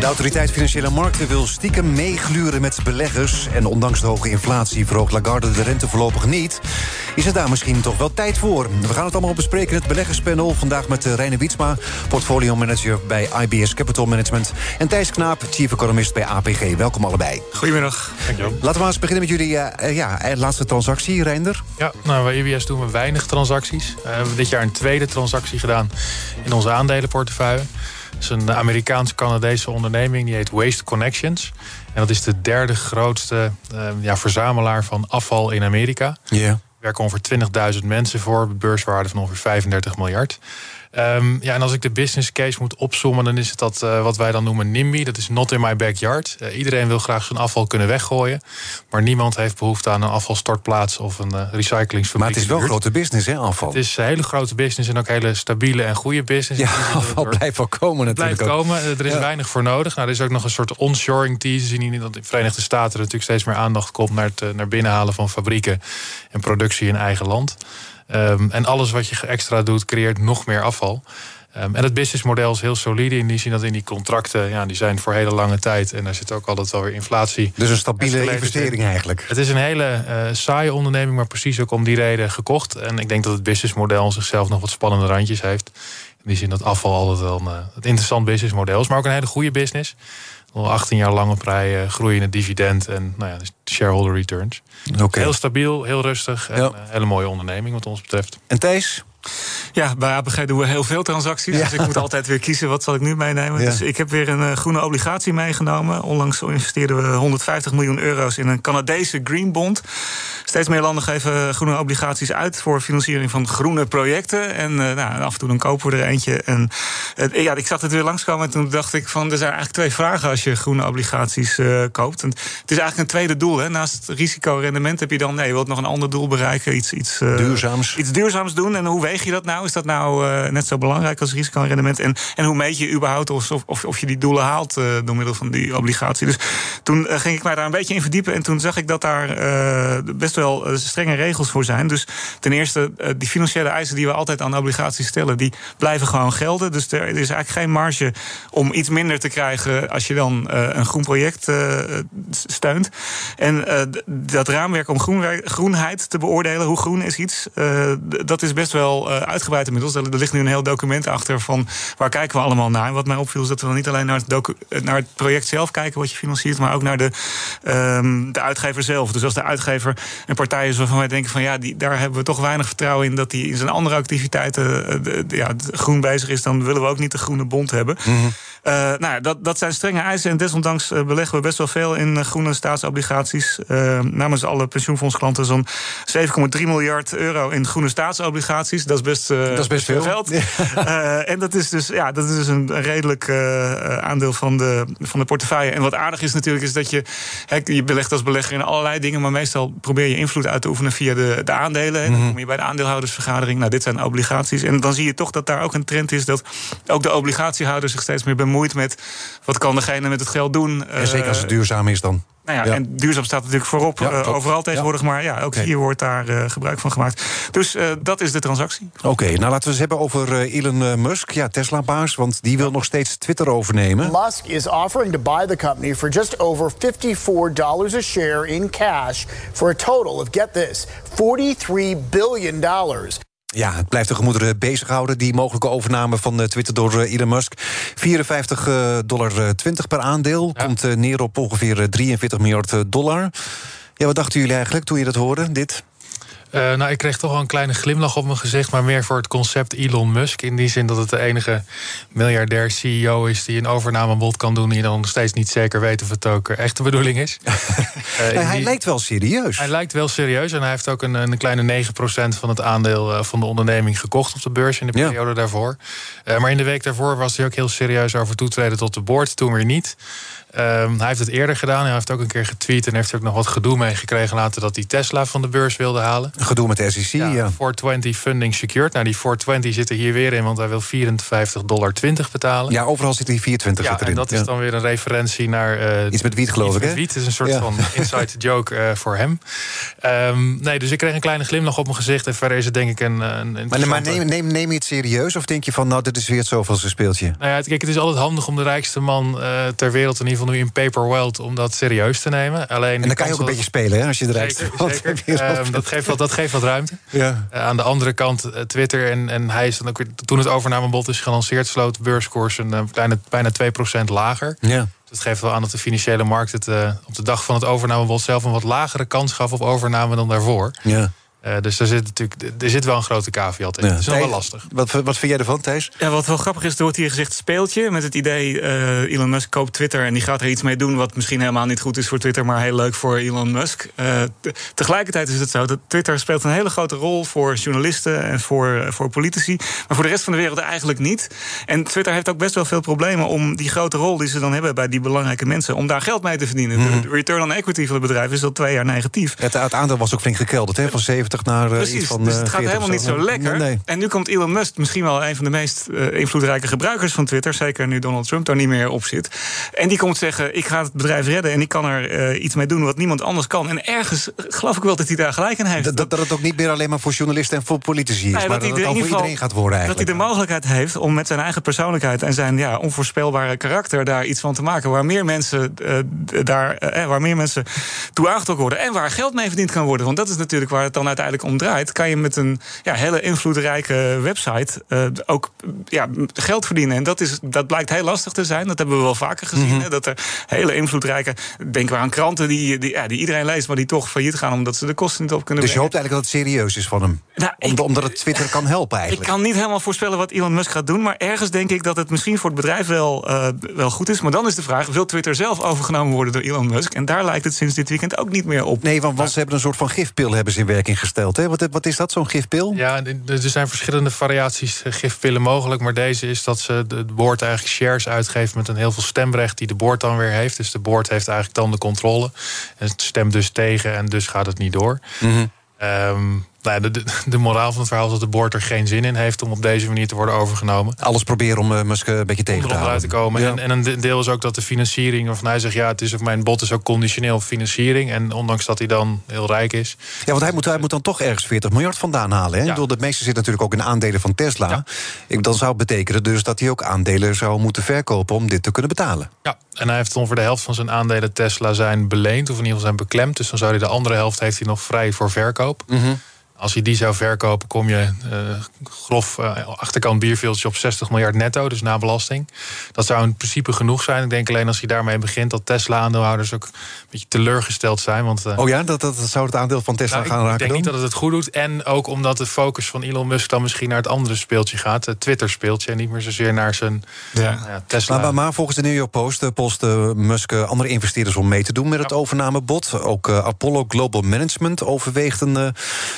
De autoriteit Financiële Markten wil stiekem meegluren met beleggers. En ondanks de hoge inflatie verhoogt Lagarde de rente voorlopig niet. Is het daar misschien toch wel tijd voor? We gaan het allemaal bespreken in het beleggerspanel. Vandaag met eh, Reine Wietsma, portfolio manager bij IBS Capital Management. En Thijs Knaap, chief economist bij APG. Welkom allebei. Goedemiddag. Dankjewel. Laten we maar eens beginnen met jullie uh, ja, laatste transactie, Reinder. Ja, nou, bij IBS doen we weinig transacties. we hebben dit jaar een tweede transactie gedaan in onze aandelenportefeuille is een Amerikaans-Canadese onderneming, die heet Waste Connections. En dat is de derde grootste uh, ja, verzamelaar van afval in Amerika. Ja. Er werken ongeveer 20.000 mensen voor, beurswaarde van ongeveer 35 miljard. Um, ja, en als ik de business case moet opzommen, dan is het dat uh, wat wij dan noemen NIMBY. Dat is not in my backyard. Uh, iedereen wil graag zijn afval kunnen weggooien. Maar niemand heeft behoefte aan een afvalstortplaats of een uh, recyclingsfabriek. Maar het is wel een grote business, hè, afval? Het is een hele grote business en ook hele stabiele en goede business. Ja, afval blijft wel komen natuurlijk. Blijft komen. Er is ja. weinig voor nodig. Nou, er is ook nog een soort onshoring tease. In de Verenigde Staten er natuurlijk steeds meer aandacht komt naar het naar binnenhalen van fabrieken en productie in eigen land. Um, en alles wat je extra doet, creëert nog meer afval. Um, en het businessmodel is heel solide in die zin dat in die contracten, ja, die zijn voor hele lange tijd. En daar zit ook altijd wel weer inflatie. Dus een stabiele investering eigenlijk. Het is een hele uh, saaie onderneming, maar precies ook om die reden gekocht. En ik denk dat het businessmodel zichzelf nog wat spannende randjes heeft. In die zin dat afval altijd wel een, uh, het interessant businessmodel is, maar ook een hele goede business. Al 18 jaar lang op rij uh, groeiende dividend en nou ja, dus shareholder returns. Okay. Heel stabiel, heel rustig en een ja. hele mooie onderneming wat ons betreft. En Thijs? Ja, bij APG doen we heel veel transacties. Ja. Dus ik moet altijd weer kiezen wat zal ik nu meenemen. Ja. Dus ik heb weer een uh, groene obligatie meegenomen. Onlangs investeerden we 150 miljoen euro's in een Canadese green bond. Steeds meer landen geven groene obligaties uit voor financiering van groene projecten. En uh, nou, af en toe dan kopen we er eentje. En uh, ja, ik zag het weer langskomen en toen dacht ik van er zijn eigenlijk twee vragen als je groene obligaties koopt. En het is eigenlijk een tweede doel. Hè. Naast het risico-rendement heb je dan nee, je wilt nog een ander doel bereiken, iets, iets duurzaams. Iets duurzaams doen. En hoe weeg je dat nou? Is dat nou uh, net zo belangrijk als risico en rendement? En, hoe meet je überhaupt of, of, of je die doelen haalt uh, door middel van die obligatie? Dus toen uh, ging ik mij daar een beetje in verdiepen. En toen zag ik dat daar best wel strenge regels voor zijn. Dus ten eerste, die financiële eisen die we altijd aan obligaties stellen, die blijven gewoon gelden. Dus er is eigenlijk geen marge om iets minder te krijgen als je dan een groen project steunt. En dat raamwerk om groenheid te beoordelen, hoe groen is iets, dat is best wel uitgebreid inmiddels. Er ligt nu een heel document achter van waar kijken we allemaal naar. En wat mij opviel is dat we dan niet alleen naar het, naar het project zelf kijken wat je financiert, maar ook naar de, um, de uitgever zelf. Dus als de uitgever een partij is waarvan wij denken van ja, die, daar hebben we toch weinig vertrouwen in dat die in zijn andere activiteiten de, de, ja, groen bezig is, dan willen we ook niet de groene bond hebben. Mm -hmm. uh, nou, dat, dat zijn strenge eisen en desondanks beleggen we best wel veel in groene staatsobligaties. namens alle pensioenfondsklanten zo'n 7,3 miljard euro in groene staatsobligaties. Dat is best, uh, dat is best veel geld. Ja. Uh, en dat is dus, ja, dat is dus een, redelijk uh, aandeel van de, van de portefeuille. En wat aardig is natuurlijk, is dat je, he, je belegt als belegger in allerlei dingen, maar meestal probeer je invloed uit te oefenen via de, de aandelen. En dan kom je bij de aandeelhoudersvergadering. Nou, dit zijn obligaties. En dan zie je toch dat daar ook een trend is dat ook de obligatiehouder zich steeds meer bemoeit met wat kan degene met het geld doen. En zeker als het duurzaam is dan. Nou ja, ja, en duurzaam staat natuurlijk voorop ja, uh, overal tegenwoordig. Ja. Maar ja, ook hier wordt daar uh, gebruik van gemaakt. Dus uh, dat is de transactie. Oké, okay, nou laten we eens hebben over Elon Musk. Ja, Tesla-baas, want die wil nog steeds Twitter overnemen. Musk is offering to buy the company for just over $54 a share in cash... for a total of, get this, $43 billion. Ja, het blijft de gemoederen bezighouden, die mogelijke overname van Twitter door Elon Musk. 54,20 dollar per aandeel, ja. komt neer op ongeveer 43 miljard dollar. Ja, wat dachten jullie eigenlijk toen je dat hoorde, dit? Uh, nou, ik kreeg toch wel een kleine glimlach op mijn gezicht, maar meer voor het concept Elon Musk. In die zin dat het de enige miljardair CEO is die een overnamebod kan doen. Die dan nog steeds niet zeker weet of het ook echt de bedoeling is. uh, hij lijkt wel serieus. Hij lijkt wel serieus en hij heeft ook een, een kleine 9% van het aandeel van de onderneming gekocht op de beurs in de periode daarvoor. Uh, maar in de week daarvoor was hij ook heel serieus over toetreden tot de board, toen weer niet. Um, hij heeft het eerder gedaan. Hij heeft ook een keer getweet en heeft er ook nog wat gedoe mee gekregen later dat hij Tesla van de beurs wilde halen. Gedoe met de SEC, ja. ja. 420 funding secured. Nou, die 420 zit er hier weer in, want hij wil 54,20 dollar betalen. Ja, overal zit die 24 ja, erin. En dat is dan weer een referentie naar. Uh, iets met wiet, geloof ik. Met wiet is een soort van inside joke uh, voor hem. Um, nee, dus ik kreeg een kleine glimlach op mijn gezicht. En verder is het denk ik een. een maar, maar neem, neem, neem je het serieus? Of denk je van, nou, dit is weer het zoveelste speeltje? Nou ja, kijk, het is altijd handig om de rijkste man uh, ter wereld in ieder geval nu in paper world om dat serieus te nemen. Alleen en dan kan je ook een beetje spelen hè, als je eruit zeker, zeker. Um, dat, geeft wat, dat geeft wat ruimte. Ja. Uh, aan de andere kant uh, Twitter en, en hij is dan ook toen het overnamebod is gelanceerd, sloot beurskoers een uh, kleine, bijna 2% lager. Ja. Dus dat geeft wel aan dat de financiële markt het op de dag van het overnamebod zelf een wat lagere kans gaf op overname dan daarvoor. Ja. Uh, dus er zit natuurlijk er zit wel een grote caveat in. Ja. Het is nog wel lastig. Wat, wat vind jij ervan, Thijs? Ja, wat wel grappig is, er wordt hier gezegd speeltje. Met het idee, uh, Elon Musk koopt Twitter... en die gaat er iets mee doen wat misschien helemaal niet goed is voor Twitter... maar heel leuk voor Elon Musk. Uh, tegelijkertijd is het zo dat Twitter speelt een hele grote rol... voor journalisten en voor, voor politici. Maar voor de rest van de wereld eigenlijk niet. En Twitter heeft ook best wel veel problemen... om die grote rol die ze dan hebben bij die belangrijke mensen... om daar geld mee te verdienen. Mm. De return on equity van het bedrijf is al twee jaar negatief. Het, het aandeel was ook flink gekelderd, hè? Van 70 naar uh, Precies, iets van, dus het gaat helemaal niet zo lekker. Nee. En nu komt Elon Musk, misschien wel een van de meest uh, invloedrijke gebruikers van Twitter. Zeker nu Donald Trump daar niet meer op zit. En die komt zeggen: Ik ga het bedrijf redden en ik kan er iets mee doen wat niemand anders kan. En ergens geloof ik wel dat hij daar gelijk in heeft. Dat, dat, dat het ook niet meer alleen maar voor journalisten en voor politici is, nee, maar dat, dat het ook voor iedereen gaat worden. Eigenlijk. Dat hij de mogelijkheid heeft om met zijn eigen persoonlijkheid en zijn ja, onvoorspelbare karakter daar iets van te maken. Waar meer mensen, uh, daar, waar meer mensen toe aangetrokken worden. En waar geld mee verdiend kan worden. Want dat is natuurlijk waar het dan uiteindelijk om draait. Kan je met een ja, hele invloedrijke website uh, ook ja, geld verdienen. En dat, is, dat blijkt heel lastig te zijn. Dat hebben we wel vaker gezien. Mm -hmm. hè, dat er hele invloedrijke. Denk maar aan kranten die, die, ja, die iedereen leest, maar die toch failliet gaan omdat ze de kosten niet op kunnen Dus je hoopt eigenlijk dat het serieus is van hem? Nou, ik, omdat het Twitter kan helpen eigenlijk. Ik kan niet helemaal voorspellen wat Elon Musk gaat doen. Maar ergens denk ik dat het misschien voor het bedrijf wel, uh, wel goed is. Maar dan is de vraag: wil Twitter zelf overgenomen worden door Elon Musk? En daar lijkt het sinds dit weekend ook niet meer op. Nee, want, want ze hebben een soort van gifpil hebben ze in werking gesteld. Hè? Wat, wat is dat, zo'n gifpil? Ja, er zijn verschillende variaties gifpillen mogelijk. Maar deze is dat ze de boord eigenlijk shares uitgeeft met een heel veel stemrecht die de boord dan weer heeft. Dus de boord heeft eigenlijk dan de controle. En het stemt dus tegen en dus gaat het niet door. Mm -hmm. um, nou, de, de, de, moraal van het verhaal is dat de boord er geen zin in heeft om op deze manier te worden overgenomen. Alles proberen om uh, Musk een beetje tegen te houden. te komen. Ja. En, en, een deel is ook dat de financiering, of hij zegt ja, het is of mijn bod is ook conditioneel financiering. En ondanks dat hij dan heel rijk is. Ja, want hij moet, hij moet dan toch ergens 40 miljard vandaan halen. Hè? Ja. De meeste zit natuurlijk ook in aandelen van Tesla. Ja. Ik, dan zou het betekenen dus dat hij ook aandelen zou moeten verkopen om dit te kunnen betalen. Ja, en hij heeft ongeveer de helft van zijn aandelen Tesla zijn beleend, of in ieder geval zijn beklemd. Dus dan zou hij de andere helft heeft hij nog vrij voor verkoop. Mm -hmm. Als je die zou verkopen, kom je uh, grof uh, achterkant bierveeltje op 60 miljard netto, dus na belasting. Dat zou in principe genoeg zijn. Ik denk alleen als je daarmee begint dat Tesla-aandeelhouders ook een beetje teleurgesteld zijn. Want, uh, oh ja, dat, dat zou het aandeel van Tesla nou, gaan raken. Ik denk niet dat het het goed doet. En ook omdat de focus van Elon Musk dan misschien naar het andere speeltje gaat, het Twitter-speeltje, en niet meer zozeer naar zijn ja. Tesla. Maar, maar, volgens de New York Post post Musk andere investeerders om mee te doen met het overnamebod. Ook Apollo Global Management overweegt een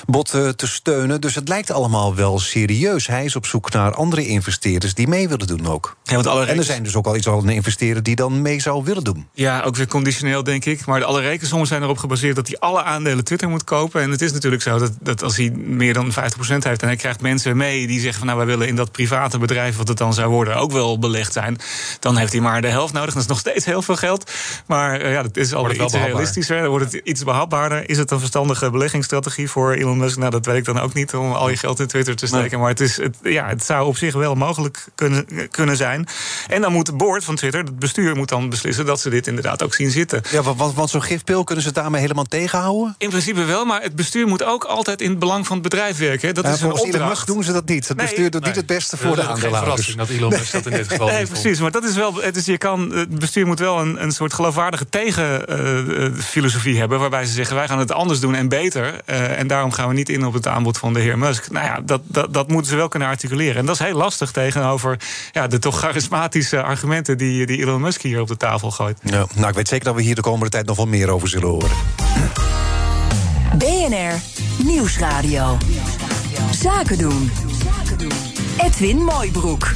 bod te steunen. Dus het lijkt allemaal wel serieus. Hij is op zoek naar andere investeerders die mee willen doen ook. Ja, want alle rekens... En er zijn dus ook al iets al investeerders die dan mee zou willen doen. Ja, ook weer conditioneel denk ik. Maar alle rekensommen zijn erop gebaseerd dat hij alle aandelen Twitter moet kopen. En het is natuurlijk zo dat, dat als hij meer dan 50% heeft en hij krijgt mensen mee die zeggen van nou wij willen in dat private bedrijf wat het dan zou worden ook wel belegd zijn. Dan heeft hij maar de helft nodig. Dat is nog steeds heel veel geld. Maar uh, ja, dat is al iets realistischer. Dan wordt het iets behapbaarder. Is het een verstandige beleggingsstrategie voor Elon Musk? Nou, dat weet ik dan ook niet om al je geld in Twitter te steken. Nee. Maar het, is, het, ja, het zou op zich wel mogelijk kunnen, kunnen zijn. En dan moet het board van Twitter, het bestuur, moet dan beslissen dat ze dit inderdaad ook zien zitten. Ja, want, want zo'n gifpil kunnen ze daarmee helemaal tegenhouden? In principe wel, maar het bestuur moet ook altijd in het belang van het bedrijf werken. Dat ja, is een opdracht. Doen ze dat niet. Het nee, bestuur doet nee. niet het beste voor dat de aandeelhouders. dat Elon Musk dat in dit geval Nee, precies. Maar dat is wel. Dus je kan, het bestuur moet wel een, een soort geloofwaardige tegenfilosofie uh, hebben. Waarbij ze zeggen: wij gaan het anders doen en beter. Uh, en daarom gaan we niet niet in op het aanbod van de heer Musk. Nou ja, dat, dat, dat moeten ze wel kunnen articuleren. En dat is heel lastig tegenover ja, de toch charismatische argumenten die, die Elon Musk hier op de tafel gooit. Ja, nou, ik weet zeker dat we hier de komende tijd nog wel meer over zullen horen. BNR Nieuwsradio. Zaken doen. Edwin Mooibroek.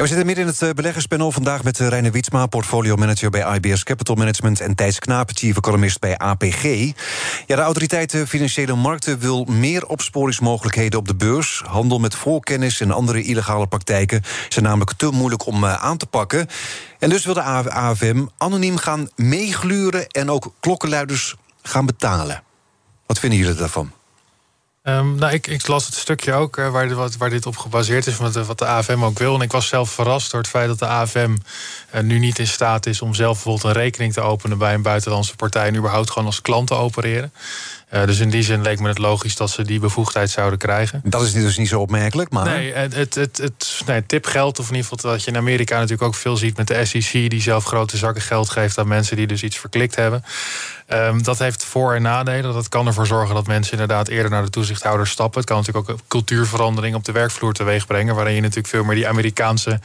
We zitten midden in het eh, beleggerspanel vandaag met eh, Reine Wietsma, portfolio manager bij IBS Capital Management, en Thijs Knapen, chief economist bij APG. Ja, de autoriteit eh, Financiële Markten wil meer opsporingsmogelijkheden op de beurs. Handel met voorkennis en andere illegale praktijken zijn namelijk te moeilijk om aan te pakken. En dus wil de AFM anoniem gaan meegluren en ook klokkenluiders gaan betalen. Wat vinden jullie daarvan? Um, nou, ik, ik, las het stukje ook uh, waar, wat, waar, dit op gebaseerd is, wat, wat, de AFM ook wil. En ik was zelf verrast door het feit dat de AFM uh, nu niet in staat is om zelf bijvoorbeeld een rekening te openen bij een buitenlandse partij en überhaupt gewoon als klant te opereren. Uh, dus in die zin leek me het logisch dat ze die bevoegdheid zouden krijgen. Dat is dus niet zo opmerkelijk, maar... Nee, het, het, het, het nee, tip geldt, of in ieder geval dat je in Amerika natuurlijk ook veel ziet met de SEC... die zelf grote zakken geld geeft aan mensen die dus iets verklikt hebben. Um, dat heeft voor- en nadelen. Dat kan ervoor zorgen dat mensen inderdaad eerder naar de toezichthouder stappen. Het kan natuurlijk ook een cultuurverandering op de werkvloer teweeg brengen... waarin je natuurlijk veel meer die Amerikaanse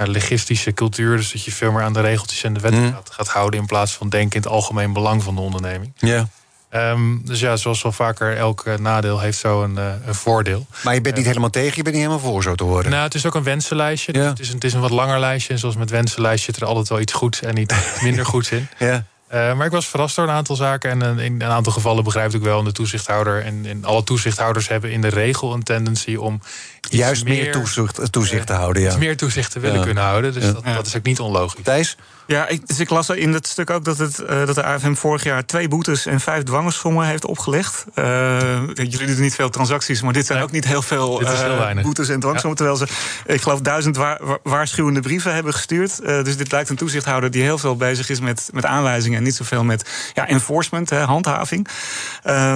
uh, legistische cultuur... dus dat je veel meer aan de regeltjes en de wetten mm. gaat, gaat, houden... in plaats van denken in het algemeen belang van de onderneming. Ja. Um, dus ja, zoals wel vaker, elk nadeel heeft zo een, uh, een voordeel. Maar je bent niet helemaal tegen, je bent niet helemaal voor, zo te horen. Nou, het is ook een wensenlijstje. Ja. Dus het, is een, het is een wat langer lijstje. En zoals met wensenlijstje zit er altijd wel iets goeds en iets minder goeds in. Ja. Maar ik was verrast door een aantal zaken. En in een aantal gevallen begrijp ik wel. En de toezichthouder en, en alle toezichthouders hebben in de regel een tendency om. Juist meer, meer toezicht, toezicht te houden. Ja. meer toezicht te willen ja. kunnen houden. Dus dat, dat, is ook niet onlogisch. Thijs? Ja, ik, dus ik las in het stuk ook dat, het, uh, dat de AFM vorig jaar twee boetes en vijf dwangersommen heeft opgelegd. Uh, jullie doen niet veel transacties, maar dit zijn ook niet heel veel heel boetes en dwangsommen. Terwijl ze, ik geloof, duizend wa waarschuwende brieven hebben gestuurd. dus dit lijkt een toezichthouder die heel veel bezig is met, met aanwijzingen en niet zoveel met ja, enforcement, hè, handhaving.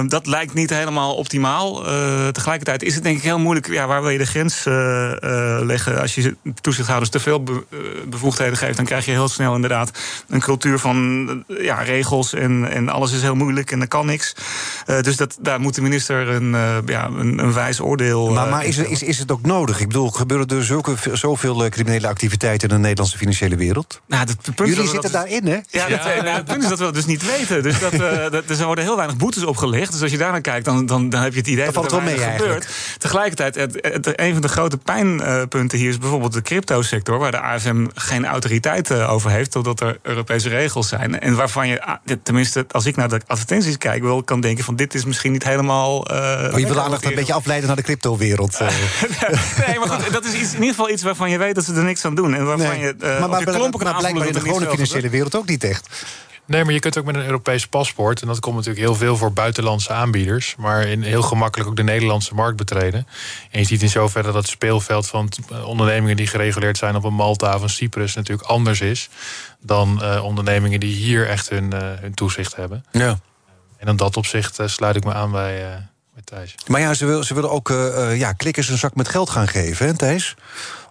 dat lijkt niet helemaal optimaal. tegelijkertijd is het denk ik heel moeilijk. Ja, waar wil je de grens leggen? Als je toezichthouders te veel be bevoegdheden geeft, dan krijg je heel snel inderdaad een cultuur van ja, regels en, en alles is heel moeilijk en er kan niks. Uh, dus dat, daar moet de minister een, uh, ja, een, een wijs oordeel. Maar, maar is, is, is het ook nodig? Ik bedoel, gebeuren er zulke, zoveel criminele activiteiten in de Nederlandse financiële wereld? Nou, dat, punt Jullie zitten daarin, hè? Ja, ja, dat, nou, het punt is dat we dus niet weten. Dus dat, uh, dat, er worden heel weinig boetes opgelegd. Dus als je daar naar kijkt, dan, dan, dan heb je het idee dat, dat, dat valt er wel mee gebeurt. Tegelijkertijd, het, het, een van de grote pijnpunten hier is bijvoorbeeld de cryptosector, waar de AFM geen autoriteit over heeft, totdat er Europese regels zijn. En waarvan je, ah, tenminste, als ik naar de advertenties kijk, wel kan denken van dit is misschien niet helemaal. Uh, oh, je wil aandacht een beetje afleiden naar de cryptowereld. Uh. nee, maar goed, dat is iets, in ieder geval iets waarvan je weet dat ze er niks aan doen. En waarvan nee. je. Uh, maar, maar, je maar, maar blijkbaar in de gewone financiële wereld ook niet echt. Nee, maar je kunt ook met een Europees paspoort. En dat komt natuurlijk heel veel voor buitenlandse aanbieders. Maar in heel gemakkelijk ook de Nederlandse markt betreden. En je ziet in zoverre dat het speelveld van ondernemingen die gereguleerd zijn op een Malta of een Cyprus natuurlijk anders is. Dan uh, ondernemingen die hier echt hun, uh, hun toezicht hebben. Ja. En in dat opzicht uh, sluit ik me aan bij, Thijs. Maar ja, ze, wil, ze willen ook ja, klikkers een zak met geld gaan geven, hè, Thijs?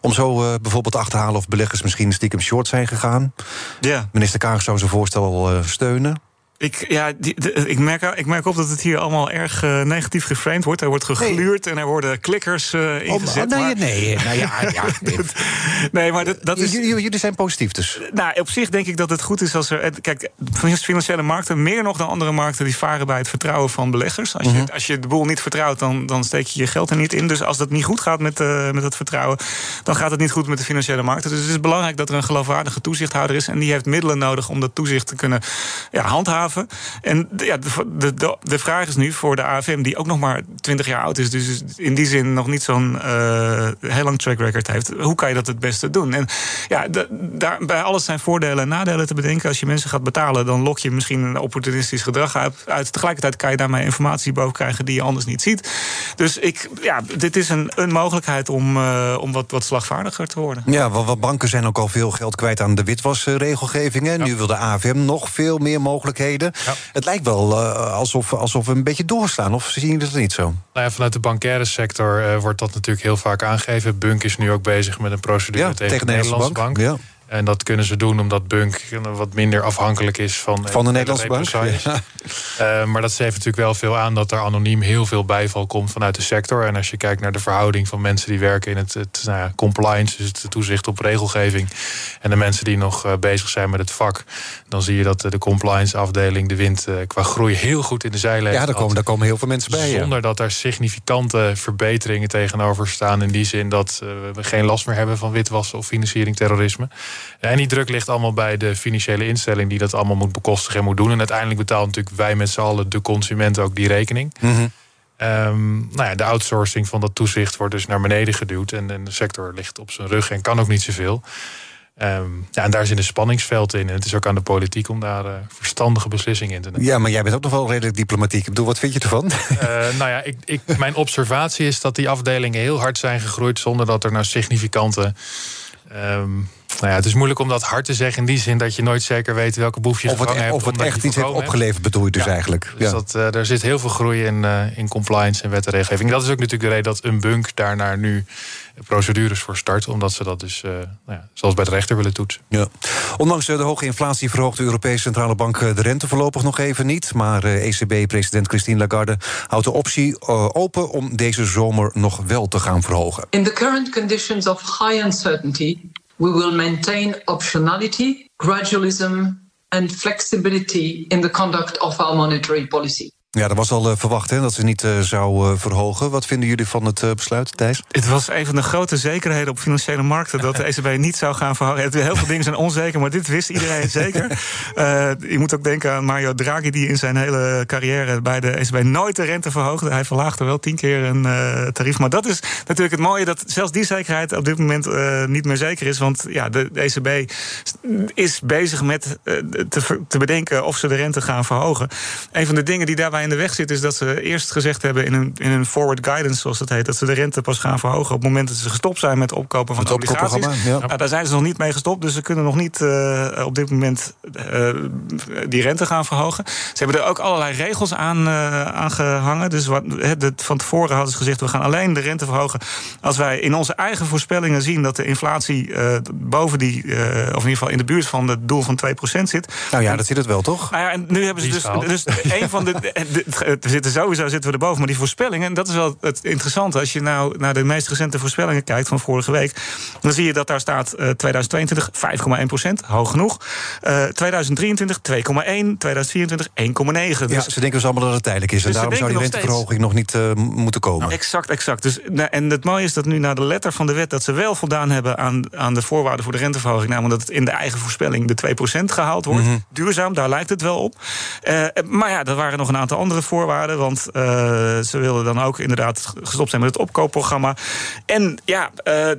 Om zo uh, bijvoorbeeld te achterhalen of beleggers misschien stiekem short zijn gegaan. Ja. Minister Kaag zou zijn voorstel uh, steunen. Ik, ja, die, de, ik, merk, ik merk op dat het hier allemaal erg uh, negatief geframed wordt. Er wordt gegluurd nee. en er worden klikkers uh, ingezet. Oh, nee, maar... nee, nou ja, ja, nee. nee, maar dat, dat is... Jullie zijn positief dus? Nou, op zich denk ik dat het goed is als er... Kijk, financiële markten, meer nog dan andere markten... die varen bij het vertrouwen van beleggers. Als je, mm -hmm. als je de boel niet vertrouwt, dan, dan steek je je geld er niet in. Dus als dat niet goed gaat met, uh, met dat vertrouwen... dan gaat het niet goed met de financiële markten. Dus het is belangrijk dat er een geloofwaardige toezichthouder is... en die heeft middelen nodig om dat toezicht te kunnen ja, handhaven. En de, ja, de, de, de, vraag is nu voor de AFM, die ook nog maar 20 jaar oud is, dus in die zin nog niet zo'n uh, heel lang track record heeft. Hoe kan je dat het beste doen? En ja, daar, bij alles zijn voordelen en nadelen te bedenken. Als je mensen gaat betalen, dan lok je misschien een opportunistisch gedrag uit. uit. Tegelijkertijd kan je daarmee informatie boven krijgen die je anders niet ziet. Dus ik, ja, dit is een, een mogelijkheid om, uh, om wat, wat slagvaardiger te worden. Ja, wat, wat banken zijn ook al veel geld kwijt aan de witwasregelgevingen. Ja. Nu wil de AFM nog veel meer mogelijkheden. Ja. Het lijkt wel uh, alsof, alsof we een beetje doorslaan. Of zien jullie dat niet zo? Nou ja, vanuit de bankaire sector uh, wordt dat natuurlijk heel vaak aangegeven. Bunk is nu ook bezig met een procedure tegen, tegen de Nederlandse Bank. bank. Ja. En dat kunnen ze doen omdat Bunk wat minder afhankelijk is van, van de Nederlandse bank. Ja. Uh, maar dat geeft natuurlijk wel veel aan dat er anoniem heel veel bijval komt vanuit de sector. En als je kijkt naar de verhouding van mensen die werken in het, het nou ja, compliance, dus het toezicht op regelgeving, en de mensen die nog uh, bezig zijn met het vak, dan zie je dat de compliance afdeling de wind uh, qua groei heel goed in de zeilen heeft. Ja, daar komen, daar komen heel veel mensen bij. Zonder ja. dat daar significante verbeteringen tegenover staan. In die zin dat we geen last meer hebben van witwassen of financiering terrorisme. En die druk ligt allemaal bij de financiële instelling die dat allemaal moet bekostigen en moet doen. En uiteindelijk betaalt natuurlijk wij met z'n allen, de consument, ook die rekening. Mm -hmm. um, nou ja, de outsourcing van dat toezicht wordt dus naar beneden geduwd. En, en de sector ligt op zijn rug en kan ook niet zoveel. Um, ja, en daar zit een spanningsveld in. En het is ook aan de politiek om daar uh, verstandige beslissingen in te nemen. Ja, maar jij bent ook nog wel redelijk diplomatiek. Ik bedoel, wat vind je ervan? Uh, nou ja, ik, ik, mijn observatie is dat die afdelingen heel hard zijn gegroeid... zonder dat er nou significante... Um, nou ja, het is moeilijk om dat hard te zeggen in die zin dat je nooit zeker weet welke boef je of het, hebt. e- Of het echt iets heeft opgeleverd, bedoel je dus ja. eigenlijk. Dus ja. dat, uh, daar zit heel veel groei in, uh, in compliance en wet en regelgeving. Dat is ook natuurlijk de reden dat een bunk daarnaar nu procedures voor start. Omdat ze dat dus, uh, nou ja, zoals bij de rechter willen toetsen. Ja. Ondanks de hoge inflatie verhoogt de Europese Centrale Bank de rente voorlopig nog even niet. Maar ECB-president Christine Lagarde houdt de optie open om deze zomer nog wel te gaan verhogen. In the current conditions of high uncertainty, we will maintain optionality, gradualism, and flexibility in the conduct of our monetary policy. Ja, dat was al uh, verwacht hè, dat ze niet uh, zou uh, verhogen. Wat vinden jullie van het besluit, Thijs? Het was een van de grote zekerheden op financiële markten... dat de ECB niet zou gaan verhogen. Heel veel dingen zijn onzeker, maar dit wist iedereen zeker. je moet ook denken aan Mario Draghi... die in zijn hele carrière bij de ECB nooit de rente verhoogde. Hij verlaagde wel tien keer een tarief. Maar dat is natuurlijk het mooie... dat zelfs die zekerheid op dit moment niet meer zeker is. Want ja, de, de ECB is bezig met te, te bedenken... of ze de rente gaan verhogen. Een van de dingen die daarbij in de weg zit, is dat ze eerst gezegd hebben in een, in een forward guidance, zoals dat heet, dat ze de rente pas gaan verhogen op het moment dat ze gestopt zijn met opkopen van het obligaties. Ja. Nou, daar zijn ze nog niet mee gestopt, dus ze kunnen nog niet uh, op dit moment uh, die rente gaan verhogen. Ze hebben er ook allerlei regels aan, uh, aan gehangen. Dus wat, de, van tevoren hadden ze gezegd, we gaan alleen de rente verhogen als wij in onze eigen voorspellingen zien dat de inflatie boven die, of in ieder geval in de buurt van het doel van 2% zit. Nou ja, dat zit het wel, toch? Nou ja, en nu hebben ze dus, dus een van de we zitten sowieso zitten we erboven, maar die voorspellingen, en dat is wel het interessante. Als je nou naar de meest recente voorspellingen kijkt van vorige week, dan zie je dat daar staat uh, 2022 5,1 procent, hoog genoeg. Uh, 2023 2,1, 2024 1,9. Dus, ja, ze denken dus allemaal dat het tijdelijk is. Dus en daarom zou die renteverhoging nog niet uh, moeten komen. Nou, exact, exact. Dus, en het mooie is dat nu naar de letter van de wet dat ze wel voldaan hebben aan, aan de voorwaarden voor de renteverhoging. Namelijk dat het in de eigen voorspelling de 2% gehaald wordt. Mm -hmm. Duurzaam, daar lijkt het wel op. Uh, maar ja, er waren nog een aantal andere voorwaarden. Want uh, ze wilden dan ook inderdaad gestopt zijn met het opkoopprogramma. En ja, uh,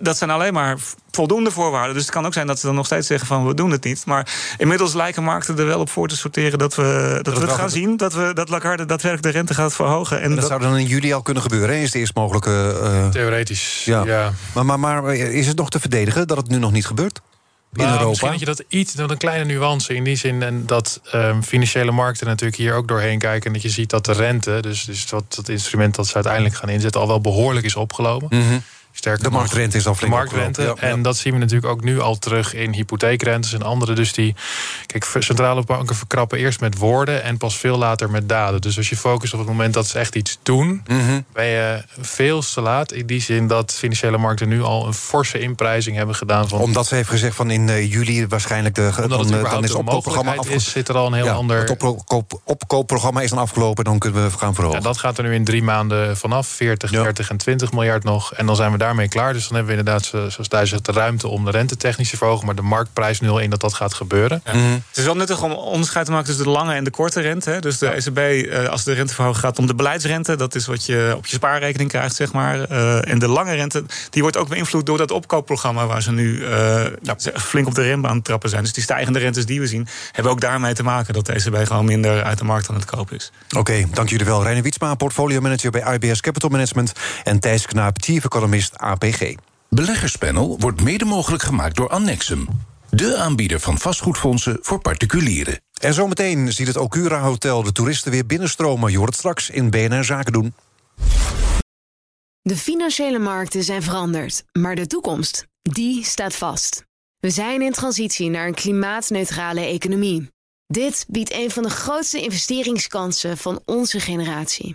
dat zijn alleen maar voldoende voorwaarden. Dus het kan ook zijn dat ze dan nog steeds zeggen van we doen het niet. Maar inmiddels lijken markten er wel op voor te sorteren dat we, dat, dat we het gaan zien. Dat, we, dat Lagarde daadwerkelijk de rente gaat verhogen. En, en dat, dat, zou dan in juli al kunnen gebeuren. Hè? Is de eerst mogelijke. Uh... Theoretisch. Ja. ja. Maar, maar, maar is het nog te verdedigen dat het nu nog niet gebeurt? In nou, Europa? Misschien dat je dat iets, dat een kleine nuance in die zin. En dat um, financiële markten natuurlijk hier ook doorheen kijken. En dat je ziet dat de rente, dus, dus dat, dat instrument dat ze uiteindelijk gaan inzetten, al wel behoorlijk is opgenomen. Mm -hmm. Sterker de marktrente is al flink De marktrente. Ja, en ja. dat zien we natuurlijk ook nu al terug in hypotheekrentes en andere. Dus die. Kijk, centrale banken verkrappen eerst met woorden en pas veel later met daden. Dus als je focust op het moment dat ze echt iets doen, mm -hmm. ben je veel te laat. In die zin dat financiële markten nu al een forse inprijzing hebben gedaan. Van, Omdat ze heeft gezegd van in uh, juli waarschijnlijk de. Omdat dan, het überhaupt dan is een opkoopprogramma is, zit er al een heel ja, ander. Het opkoop, opkoopprogramma is dan afgelopen, dan kunnen we gaan verhogen. Dat gaat er nu in drie maanden vanaf. 40, Ja. 30 en 20 miljard nog. En dan zijn we daarmee klaar. Dus dan hebben we inderdaad, zo- zoals Thijs zegt, de ruimte om de rentetechnisch te verhogen. Maar de marktprijs nu al in dat dat gaat gebeuren. Mhm. Het is wel nuttig om onderscheid te maken tussen de lange en de korte rente. hè. Dus de ECB, eh, als de renteverhoging gaat om de beleidsrente, dat is wat je op je spaarrekening krijgt, zeg maar. Eh, en de lange rente, die wordt ook beïnvloed door dat opkoopprogramma waar ze nu eh, flink op de rem aan het trappen zijn. Dus die stijgende rentes die we zien, hebben ook daarmee te maken dat de ECB gewoon minder uit de markt aan het kopen is. Oké, dank jullie wel. Reine Wietsma, portfolio manager bij IBS Capital Management. En Thijs Knaap, chief economist APG. Beleggerspanel wordt mede mogelijk gemaakt door Annexum. De aanbieder van vastgoedfondsen voor particulieren. En zometeen ziet het Okura Hotel de toeristen weer binnenstromen. Je hoort het straks in BNR Zaken doen. De financiële markten zijn veranderd, maar de toekomst, die staat vast. We zijn in transitie naar een klimaatneutrale economie. Dit biedt een van de grootste investeringskansen van onze generatie.